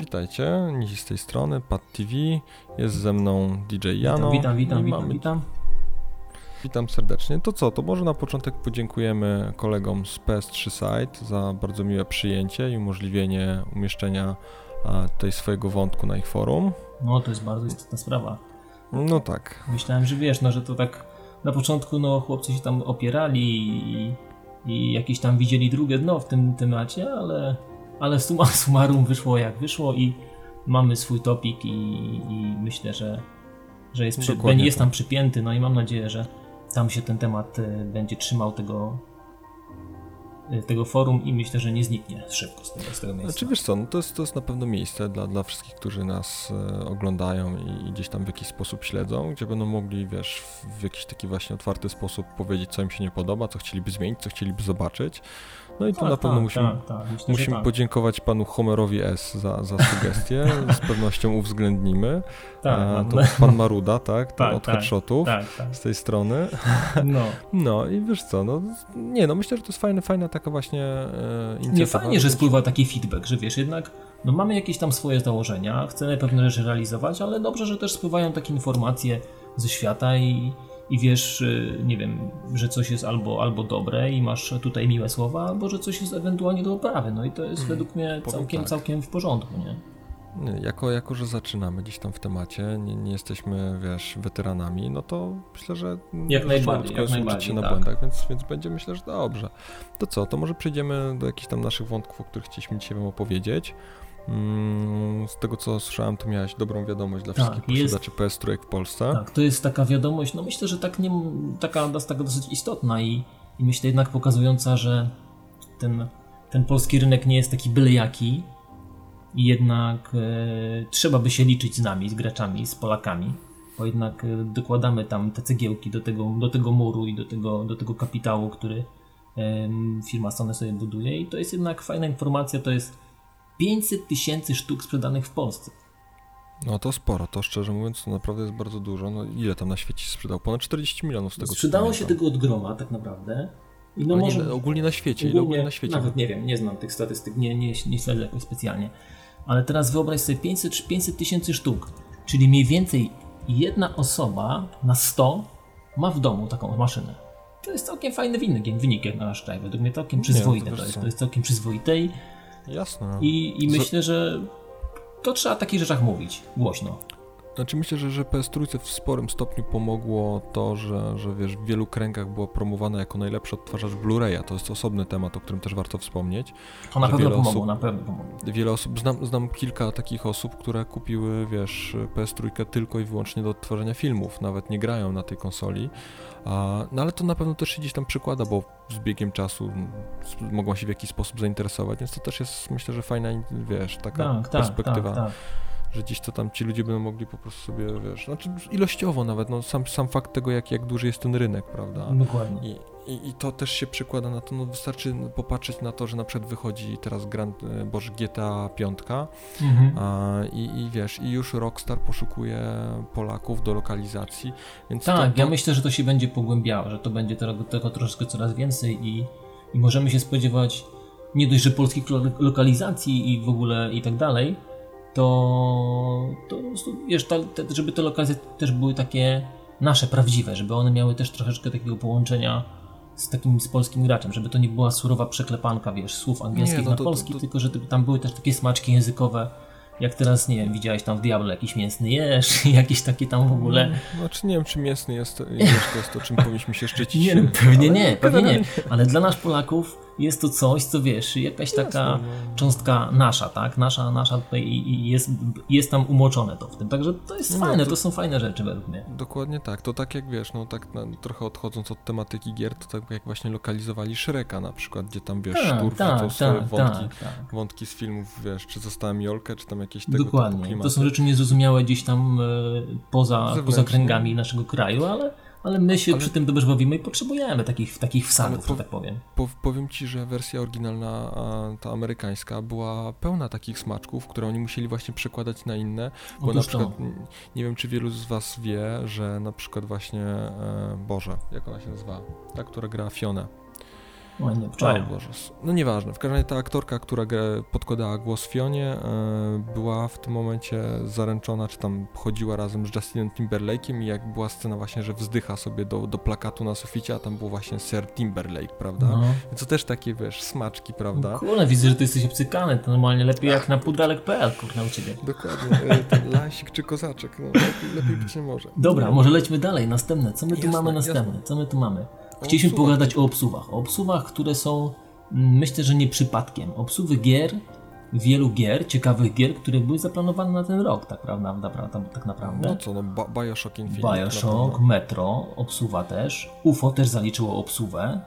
Witajcie, Nisi z tej strony, Pad TV, jest ze mną DJ Jano. Witam, witam, witam, mamy- witam. Witam serdecznie. To co, to może na początek podziękujemy kolegom z PS3 Site za bardzo miłe przyjęcie i umożliwienie umieszczenia tutaj swojego wątku na ich forum. No to jest bardzo istotna sprawa. No tak, Myślałem, że wiesz, no że to tak na początku no chłopcy się tam opierali i, i jakieś tam widzieli drugie dno w tym temacie, ale, ale summa summarum wyszło jak wyszło i mamy swój topik i, i myślę, że, że jest, przy, jest tak. tam przypięty, no i mam nadzieję, że tam się ten temat y, będzie trzymał tego tego forum i myślę, że nie zniknie szybko z tego, z tego miejsca. Znaczy wiesz co, no to, jest, to jest na pewno miejsce dla, dla wszystkich, którzy nas e, oglądają i, gdzieś tam w jakiś sposób śledzą, gdzie będą mogli, wiesz, w, jakiś taki właśnie otwarty sposób powiedzieć, co im się nie podoba, co chcieliby zmienić, co chcieliby zobaczyć. No i tu na pewno musimy, tak, tak. Myślę, musimy tak. podziękować panu Homerowi S za, za sugestię, z pewnością uwzględnimy. Tak, A, mam- to pan Maruda, tak, ten Tak, od tak, headshotów tak, tak. z tej strony. No. No i wiesz co, no nie, no myślę, że to jest fajna, fajna taka właśnie e, inicjatywa. Nie, fajnie, że spływa taki feedback, że wiesz, jednak no mamy jakieś tam swoje założenia, chcemy pewne rzeczy realizować, ale dobrze, że też spływają takie informacje ze świata i, i wiesz, y, nie wiem, że coś jest albo, albo dobre i masz tutaj miłe słowa, albo że coś jest ewentualnie do poprawy. No i to jest według mnie całkiem, tak. całkiem w porządku, nie? Jako, jako, że zaczynamy gdzieś tam w temacie, nie, nie jesteśmy, wiesz, weteranami, no to myślę, że Jak najbardziej, jak najbardziej, się na tak. błędach, więc, więc będzie myślę, że dobrze. To co, to może przejdziemy do jakichś tam naszych wątków, o których chcieliśmy dzisiaj wam opowiedzieć. Mm, z tego co słyszałem, to miałeś dobrą wiadomość dla Tak, wszystkich jest- posiadaczy PS3 w Polsce. Tak, to jest taka wiadomość, no myślę, że tak nie, taka, taka dosyć istotna i, i myślę jednak pokazująca, że ten, ten polski rynek nie jest taki byle jaki jednak e, trzeba by się liczyć z nami, z graczami, z Polakami, bo jednak e, dokładamy tam te cegiełki do tego, do tego muru i do tego, do tego kapitału, który em, firma Sony sobie buduje i to jest jednak fajna informacja, to jest 500 tysięcy sztuk sprzedanych w Polsce. No to sporo, to szczerze mówiąc, to naprawdę jest bardzo dużo. No ile tam na świecie się sprzedało? Ponad 40 milionów z tego Sprzedało się tego od groma tak naprawdę. I no Ale może nie, ogólnie na świecie, ile ogólnie na świecie? Nawet nie wiem, nie znam tych statystyk, nie, nie, nie śledzę jakoś specjalnie. Ale teraz wyobraź sobie 500 500 tysięcy sztuk, czyli mniej więcej jedna osoba na 100 ma w domu taką maszynę. To jest całkiem fajny wynik, wynik jak na nasz kraj. Według mnie całkiem Nie, to przyzwoite. To jest, to jest całkiem przyzwoite i, Jasne. i, i myślę, że to trzeba o takich rzeczach mówić głośno. Znaczy myślę, że, że PS3 w sporym stopniu pomogło to, że, że wiesz, w wielu kręgach było promowane jako najlepszy odtwarzacz Blu-raya. To jest osobny temat, o którym też warto wspomnieć. To na pewno wiele pomogło, osób- na pewno pomogło. Wiele osób, znam, znam kilka takich osób, które kupiły, wiesz, PS3 tylko i wyłącznie do odtwarzania filmów, nawet nie grają na tej konsoli. A, no ale to na pewno też się gdzieś tam przykłada, bo z biegiem czasu mogą się w jakiś sposób zainteresować, więc to też jest, myślę, że fajna, wiesz, taka Tak, tak, perspektywa. tak, tak. Że gdzieś to tam ci ludzie będą mogli po prostu sobie, wiesz, znaczy ilościowo nawet, no sam, sam fakt tego, jak, jak duży jest ten rynek, prawda? Dokładnie. I, i, I to też się przekłada na to, no wystarczy popatrzeć na to, że na przykład wychodzi teraz Grand, Boże, GTA 5 Mhm. a, i, i wiesz, i już Rockstar poszukuje Polaków do lokalizacji, więc Tak, to, ja to, myślę, że to się będzie pogłębiało, że to będzie tego, tego troszkę coraz więcej i, i możemy się spodziewać nie dość, że polskich lo- lokalizacji i w ogóle i tak dalej, to, to wiesz, ta, te, żeby te lokalizacje też były takie nasze, prawdziwe, żeby one miały też troszeczkę takiego połączenia z takim z polskim graczem, żeby to nie była surowa przeklepanka, wiesz, słów angielskich Nie, no na to- to- polski, to- tylko że tam były też takie smaczki językowe, jak teraz, nie wiem, widziałeś tam w Diablo jakiś mięsny jesz, jakieś takie tam w ogóle... Znaczy nie wiem, czy mięsny jest, jest to, jest to czym powinniśmy się szczycić. Nie, pewnie ale nie, pewnie nie. Ale dla nas Polaków jest to coś, co wiesz, jakaś taka Jasne, no. cząstka nasza, tak? Nasza, nasza tutaj i jest, jest tam umoczone to w tym. Także to jest No, fajne, to- to są fajne rzeczy według mnie. Dokładnie tak. To tak jak wiesz, no tak na, trochę odchodząc od tematyki gier, to tak jak właśnie lokalizowali Shreka na przykład, gdzie tam wiesz, Tak, sztur tak, wrzucał swoje tak, wątki, tak, tak. wątki z filmów, wiesz, czy zostałem Jolkę, czy tam jakieś tego Dokładnie. To są rzeczy niezrozumiałe gdzieś tam e, poza, Zewnętrznie. poza kręgami naszego kraju, ale, ale my się ale... przy tym dobrze bawimy i potrzebujemy takich, takich wsadów, po, że tak powiem. Po, powiem Ci, że wersja oryginalna, ta amerykańska, była pełna takich smaczków, które oni musieli właśnie przekładać na inne, bo Otóż na przykład, to. nie wiem czy wielu z Was wie, że na przykład właśnie, e, Boże, jak ona się nazywa, ta, która gra Fionę, no, nie, wczoraj. No nieważne. W każdym razie ta aktorka, która podkładała głos Fionie, e, była w tym momencie zaręczona, czy tam chodziła razem z Justinem Timberlake'iem i jak była scena właśnie, że wzdycha sobie do, do plakatu na suficie, a tam był właśnie Sir Timberlake, prawda? No. Więc to też takie, wiesz, smaczki, prawda? No, kurde, widzę, że ty jesteś obcykany, to normalnie lepiej jak na pudelek.pl, kurde, u ciebie. Dokładnie, e, ten lasik czy kozaczek, no lepiej, lepiej być nie może. Dobra, może lećmy dalej, następne. Co my tu jasne, mamy następne? Jasne. Co my tu mamy? Chcieliśmy pogadać o obsuwach. O obsuwach, które są, mm, myślę, że nie przypadkiem. Obsuwy gier, wielu gier, ciekawych gier, które były zaplanowane na ten rok, tak, prawda, tak naprawdę. No co, no Bioshock Infinite. Bioshock, Metro, obsuwa też. UFO też zaliczyło obsuwę.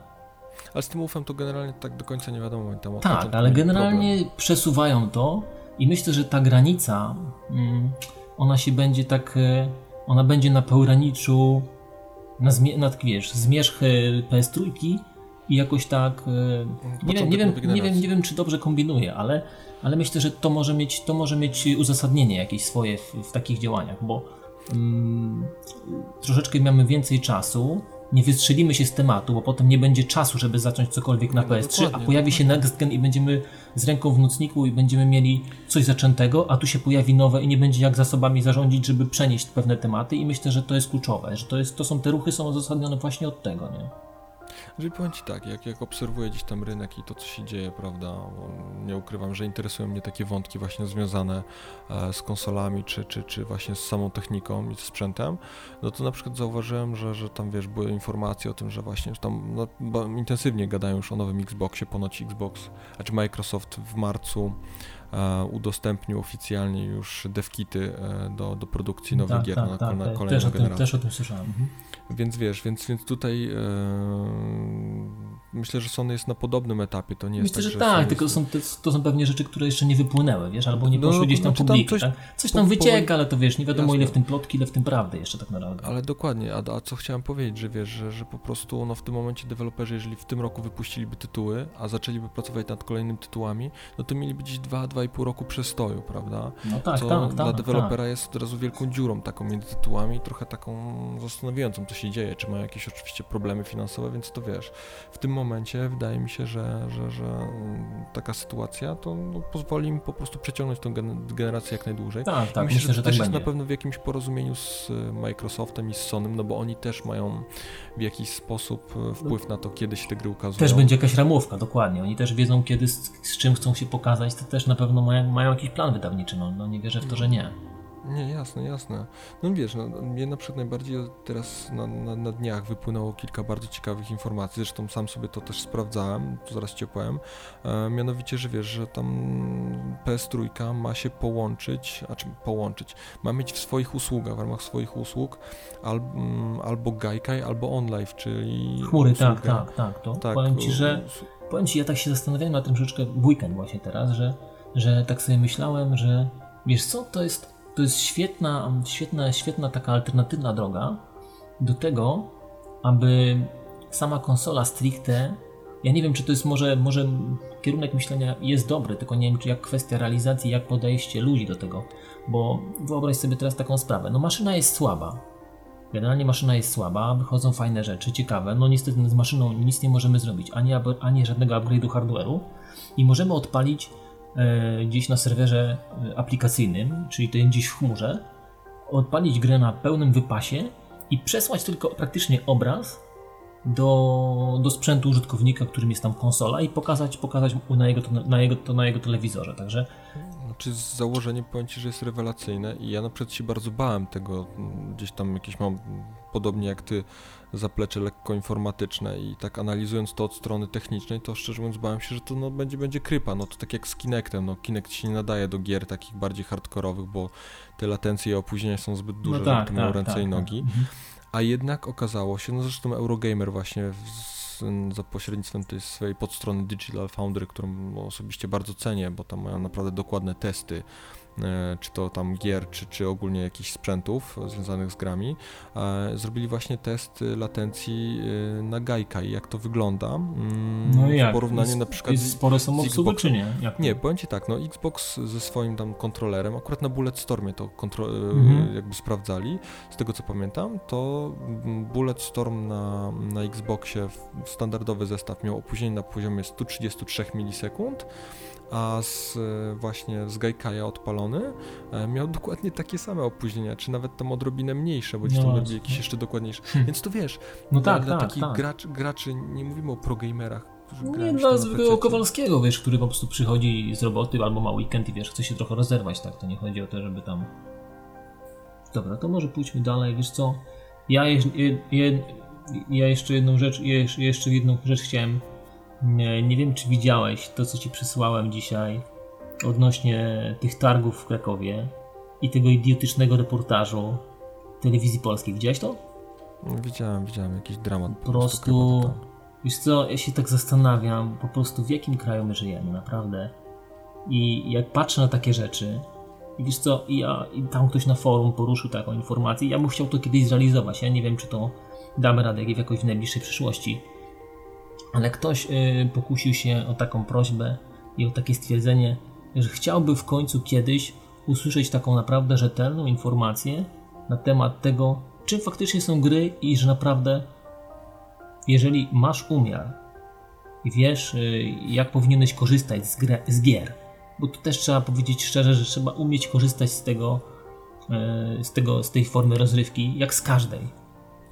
Ale z tym UFem to generalnie tak do końca nie wiadomo. Tam tak, ale generalnie problem. przesuwają to i myślę, że ta granica, mm, ona się będzie tak, e, ona będzie na pograniczu na, zmie- na wiesz, zmierzch PS3 i jakoś tak. E, nie wiem, nie, wiem, nie, wiem, nie wiem, czy dobrze kombinuję, ale, ale myślę, że to może mieć, to może mieć uzasadnienie jakieś swoje w, w takich działaniach, bo mm, troszeczkę mamy więcej czasu nie wystrzelimy się z tematu, bo potem nie będzie czasu, żeby zacząć cokolwiek na no, PS3, a pojawi się Next Gen i będziemy z ręką w nocniku i będziemy mieli coś zaczętego, a tu się pojawi nowe i nie będzie jak zasobami zarządzić, żeby przenieść pewne tematy i myślę, że to jest kluczowe, że to, jest, to są te ruchy są uzasadnione właśnie od tego, nie? Czyli powiem Ci tak, jak, jak obserwuję gdzieś tam rynek i to, co się dzieje, prawda, nie ukrywam, że interesują mnie takie wątki właśnie związane e, z konsolami, czy, czy, czy właśnie z samą techniką i sprzętem, no to na przykład zauważyłem, że, że tam, wiesz, były informacje o tym, że właśnie tam no, intensywnie gadają już o nowym Xboxie, ponoć Xbox, a czy Microsoft w marcu udostępnił oficjalnie już devkity e, do, do produkcji nowych tak, gier tak, na, tak, na kolejną też generację. też o tym słyszałem. Mhm. Więc wiesz, więc, więc tutaj e, myślę, że Sony jest na podobnym etapie, to nie jest myślę, tak, że tak, Sony tylko jest... są, to są pewnie rzeczy, które jeszcze nie wypłynęły, wiesz, albo nie no, poszły no, gdzieś tam znaczy publicznie, coś, tak? coś tam po, wycieka, ale to wiesz, nie wiadomo Jasne. ile w tym plotki, ile w tym prawdy jeszcze tak naprawdę. Ale dokładnie, a, a co chciałem powiedzieć, że wiesz, że, że po prostu no, w tym momencie deweloperzy, jeżeli w tym roku wypuściliby tytuły, a zaczęliby pracować nad kolejnymi tytułami, no to mieliby gdzieś 2-2,5 roku przestoju, prawda? No tak, co tak, dla tak, dewelopera tak. jest od razu wielką dziurą taką między tytułami, trochę taką zastanawiającą, co się dzieje, czy mają jakieś oczywiście problemy finansowe, więc to wiesz, w tym momencie wydaje mi się, że, że, że mm, taka sytuacja to no, pozwoli im po prostu przeciągnąć tę generację jak najdłużej. Tak, tak, myślę, myślę, że, to też tak jest na pewno w jakimś porozumieniu z y, Microsoftem i z Sonym, no bo oni też mają w jakiś sposób y, wpływ na to, kiedy się te gry ukazują. Też będzie jakaś ramówka, dokładnie. Oni też wiedzą, kiedy, z, z czym chcą się pokazać, to też na pewno mają, mają jakiś plan wydawniczy, no, no nie wierzę w to, że nie. Nie, jasne, jasne. No wiesz, no, mnie na przykład najbardziej teraz na, na, na, dniach wypłynęło kilka bardzo ciekawych informacji, zresztą sam sobie to też sprawdzałem, to zaraz Ci opowiem, e, mianowicie, że wiesz, że tam PS3 ma się połączyć, a czym połączyć, ma mieć w swoich usługach, w ramach swoich usług al, mm, albo Gaikai, albo OnLive, czyli Chmury, usługę. tak, tak, tak, to tak, powiem Ci, że powiem Ci, ja tak się zastanawiałem na tym troszeczkę w weekend właśnie teraz, że, że tak sobie myślałem, że wiesz co, to jest to jest świetna, świetna, świetna taka alternatywna droga do tego, aby sama konsola stricte, ja nie wiem, czy to jest może, może kierunek myślenia jest dobry, tylko nie wiem, czy jak kwestia realizacji, jak podejście ludzi do tego, bo wyobraź sobie teraz taką sprawę, no maszyna jest słaba, generalnie maszyna jest słaba, wychodzą fajne rzeczy, ciekawe, no niestety z maszyną nic nie możemy zrobić, ani, ani żadnego upgrade'u hardware'u. I możemy odpalić gdzieś na serwerze e, aplikacyjnym, czyli to gdzieś w chmurze, odpalić grę na pełnym wypasie i przesłać tylko praktycznie obraz do, do sprzętu użytkownika, którym jest tam konsola i pokazać, pokazać na jego, na jego, na jego telewizorze. Także czy z założeniem powiem Ci, że jest rewelacyjne i ja na przykład się bardzo bałem tego, gdzieś tam jakieś mam, podobnie jak Ty, zaplecze lekko informatyczne i tak analizując to od strony technicznej, to szczerze mówiąc bałem się, że to no, będzie, będzie krypa, no to tak jak z Kinectem, no Kinect się nie nadaje do gier takich bardziej hardkorowych, bo te latencje i opóźnienia są zbyt duże, no tak, żeby tak, ręce tak, i nogi, tak. A jednak okazało się, no zresztą Eurogamer właśnie z, za pośrednictwem tej swojej podstrony Digital Foundry, którą osobiście bardzo cenię, bo tam mają naprawdę dokładne testy czy to tam gier, czy, czy ogólnie jakichś sprzętów związanych z grami, e, zrobili właśnie test latencji e, na Gaikai, jak to wygląda. Mm, no i jak? W porównaniu na przykład z, spore są czy nie? Jak nie, powiem Ci tak, no Xbox ze swoim tam kontrolerem, akurat na Bulletstormie to kontro mhm. jakby sprawdzali, z tego co pamiętam, to Bulletstorm na, na Xboxie standardowy zestaw miał opóźnienie na poziomie 133 milisekund, a z, właśnie z Gaikaja odpalony e, miał dokładnie takie same opóźnienia, czy nawet tam odrobinę mniejsze, bo gdzieś tam no, robi jakieś jeszcze dokładniejsze. Hmm. Więc to wiesz, no dla, tak, dla tak, takich tak. Gracz, graczy, nie mówimy o progamerach, nie dla zwykłego Kowalskiego, wiesz, który po prostu przychodzi z roboty albo ma weekend i wiesz, chce się trochę rozerwać, tak? To nie chodzi o to, żeby tam... Dobra, to może pójdźmy dalej, wiesz co? Ja, je, je, ja jeszcze jedną rzecz, jeszcze jedną rzecz chciałem nie, nie wiem, czy widziałeś to, co ci przysłałem dzisiaj odnośnie tych targów w Krakowie i tego idiotycznego reportażu telewizji polskiej. Widziałeś to? Widziałem, widziałem jakiś dramat. Po prostu, wiesz co, ja się tak zastanawiam, po prostu w jakim kraju my żyjemy, naprawdę. I jak patrzę na takie rzeczy, i wiesz co, ja, i tam ktoś na forum poruszył taką informację, ja bym chciał to kiedyś zrealizować. Ja nie wiem, czy to damy radę w jakoś w najbliższej przyszłości ale ktoś y, pokusił się o taką prośbę i o takie stwierdzenie, że chciałby w końcu kiedyś usłyszeć taką naprawdę rzetelną informację na temat tego, czym faktycznie są gry i że naprawdę, jeżeli masz umiar i wiesz, y, jak powinieneś korzystać z, z gier, bo tu też trzeba powiedzieć szczerze, że trzeba umieć korzystać z tego, y, z, tego, z tej formy rozrywki, jak z każdej.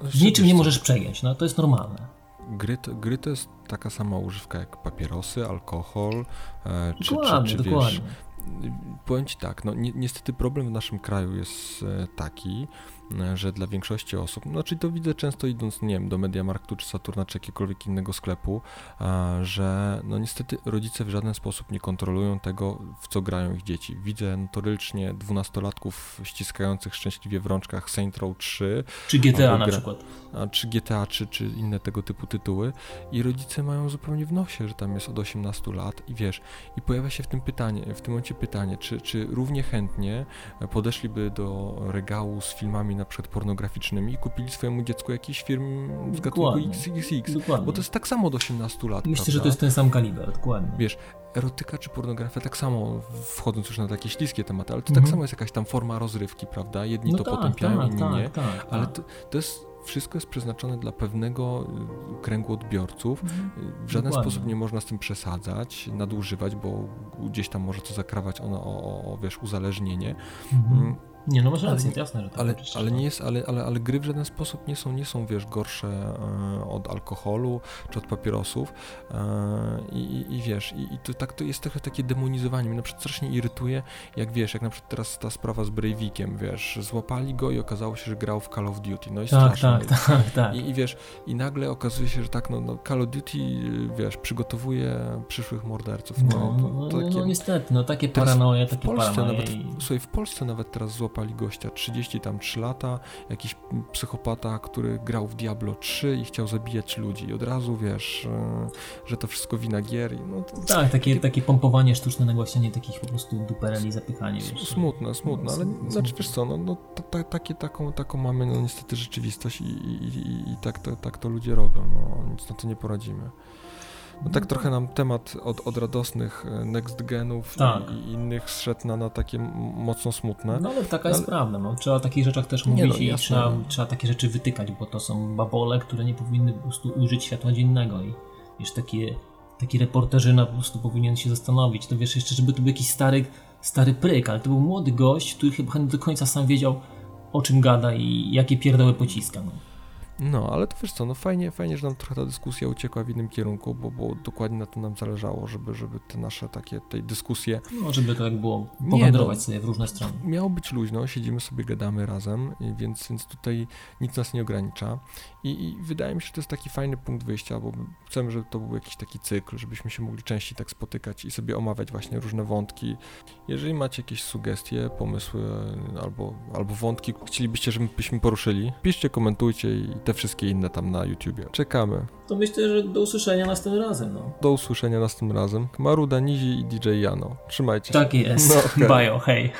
W niczym nie możesz przegiąć, no to jest normalne. Gry to, gry to jest taka sama używka jak papierosy, alkohol, e, czy, dokładnie, czy, czy dokładnie. wiesz, powiem Ci tak, no ni niestety problem w naszym kraju jest e, taki, że dla większości osób, znaczy to widzę często idąc, nie wiem, do Mediamarktu czy Saturna czy jakiegokolwiek innego sklepu, że no niestety rodzice w żaden sposób nie kontrolują tego, w co grają ich dzieci. Widzę notorycznie dwunastolatków ściskających szczęśliwie w rączkach Saint Row 3. Czy GTA na przykład. A, czy GTA, czy, czy inne tego typu tytuły i rodzice mają zupełnie w nosie, że tam jest od 18 lat i wiesz, i pojawia się w tym pytanie, w tym momencie pytanie, czy, czy równie chętnie podeszliby do regału z filmami na przykład pornograficznymi i kupili swojemu dziecku jakiś film z gatunku XXX. Dokładnie. Bo to jest tak samo od 18 lat. Myślę, prawda? że to jest ten sam kaliber, dokładnie. Wiesz, erotyka czy pornografia tak samo, wchodząc już na takie śliskie tematy, ale to tak mhm. tak samo jest jakaś tam forma rozrywki, prawda? Jedni no to tak, potępiają, tak, inni tak, nie. Tak, ale tak. to, to jest wszystko jest przeznaczone dla pewnego y, kręgu odbiorców. Mhm. W żaden Dokładnie. sposób nie można z tym przesadzać, nadużywać, bo gdzieś tam może to zakrawać ono o, o, o wiesz, uzależnienie. Mhm. Nie, no masz rację, ale, jasne, że tak. Ale, ale, nie jest, ale, ale, ale gry w żaden sposób nie są, nie są wiesz, gorsze e, od alkoholu czy od papierosów e, i, i, wiesz, i, i, to tak to jest trochę takie demonizowanie. Mnie na przykład strasznie irytuje, jak wiesz, jak na przykład teraz ta sprawa z Breivikiem, wiesz, złapali go i okazało się, że grał w Call of Duty, no i tak, strasznie. Tak, tak, tak. I, I, wiesz, i nagle okazuje się, że tak, no, no Call of Duty, wiesz, przygotowuje przyszłych morderców. No, no, to, to no, takie, no niestety, no takie paranoje, takie w Polsce paranoje. Nawet, i... Słuchaj, w Polsce nawet teraz złapali złapali gościa 30 tam 3 lata, jakiś psychopata, który grał w Diablo 3 i chciał zabijać ludzi. I od razu wiesz, e, że to wszystko wina gier. No, to, tak, takie, takie, pompowanie sztuczne, nagłaśnianie takich po prostu dupereli, zapychanie. Wiesz. Smutne, smutne, ale smutne. znaczy wiesz co, no, no ta, takie, taką, taką mamy no niestety rzeczywistość i, i, i, i tak, to, tak to ludzie robią, no nic na to nie poradzimy. No tak trochę nam temat od, od radosnych e, next genów tak. i, i, innych zszedł na, na takie mocno smutne. No ale taka ale... jest prawda, no. trzeba o takich rzeczach też mówić no, i trzeba, trzeba takie rzeczy wytykać, bo to są babole, które nie powinny po prostu użyć światła dziennego i wiesz, takie, taki reporterzyna po prostu powinien się zastanowić, to wiesz, jeszcze żeby to był jakiś stary, stary pryk, ale to był młody gość, który chyba nie do końca sam wiedział o czym gada i jakie pierdoły pociska. No. No, ale to wiesz co, no fajnie, fajnie, że nam trochę ta dyskusja uciekła w innym kierunku, bo, bo dokładnie na to nam zależało, żeby, żeby te nasze takie tej dyskusje... No, żeby to tak było, powędrować no, sobie w różne strony. Miało być luźno, siedzimy sobie, gadamy razem, więc, więc tutaj nic nas nie ogranicza I, i wydaje mi się, że to jest taki fajny punkt wyjścia, bo chcemy, żeby to był jakiś taki cykl, żebyśmy się mogli częściej tak spotykać i sobie omawiać właśnie różne wątki. Jeżeli macie jakieś sugestie, pomysły albo, albo wątki, chcielibyście, żebyśmy poruszyli, piszcie, komentujcie i te wszystkie inne tam na YouTubie. Czekamy. To myślę, że do usłyszenia następnym razem. No. Do usłyszenia następnym razem. Maruda Nizi i DJ Jano. Trzymajcie się. Tak jest. No, okay. Bajo, hej.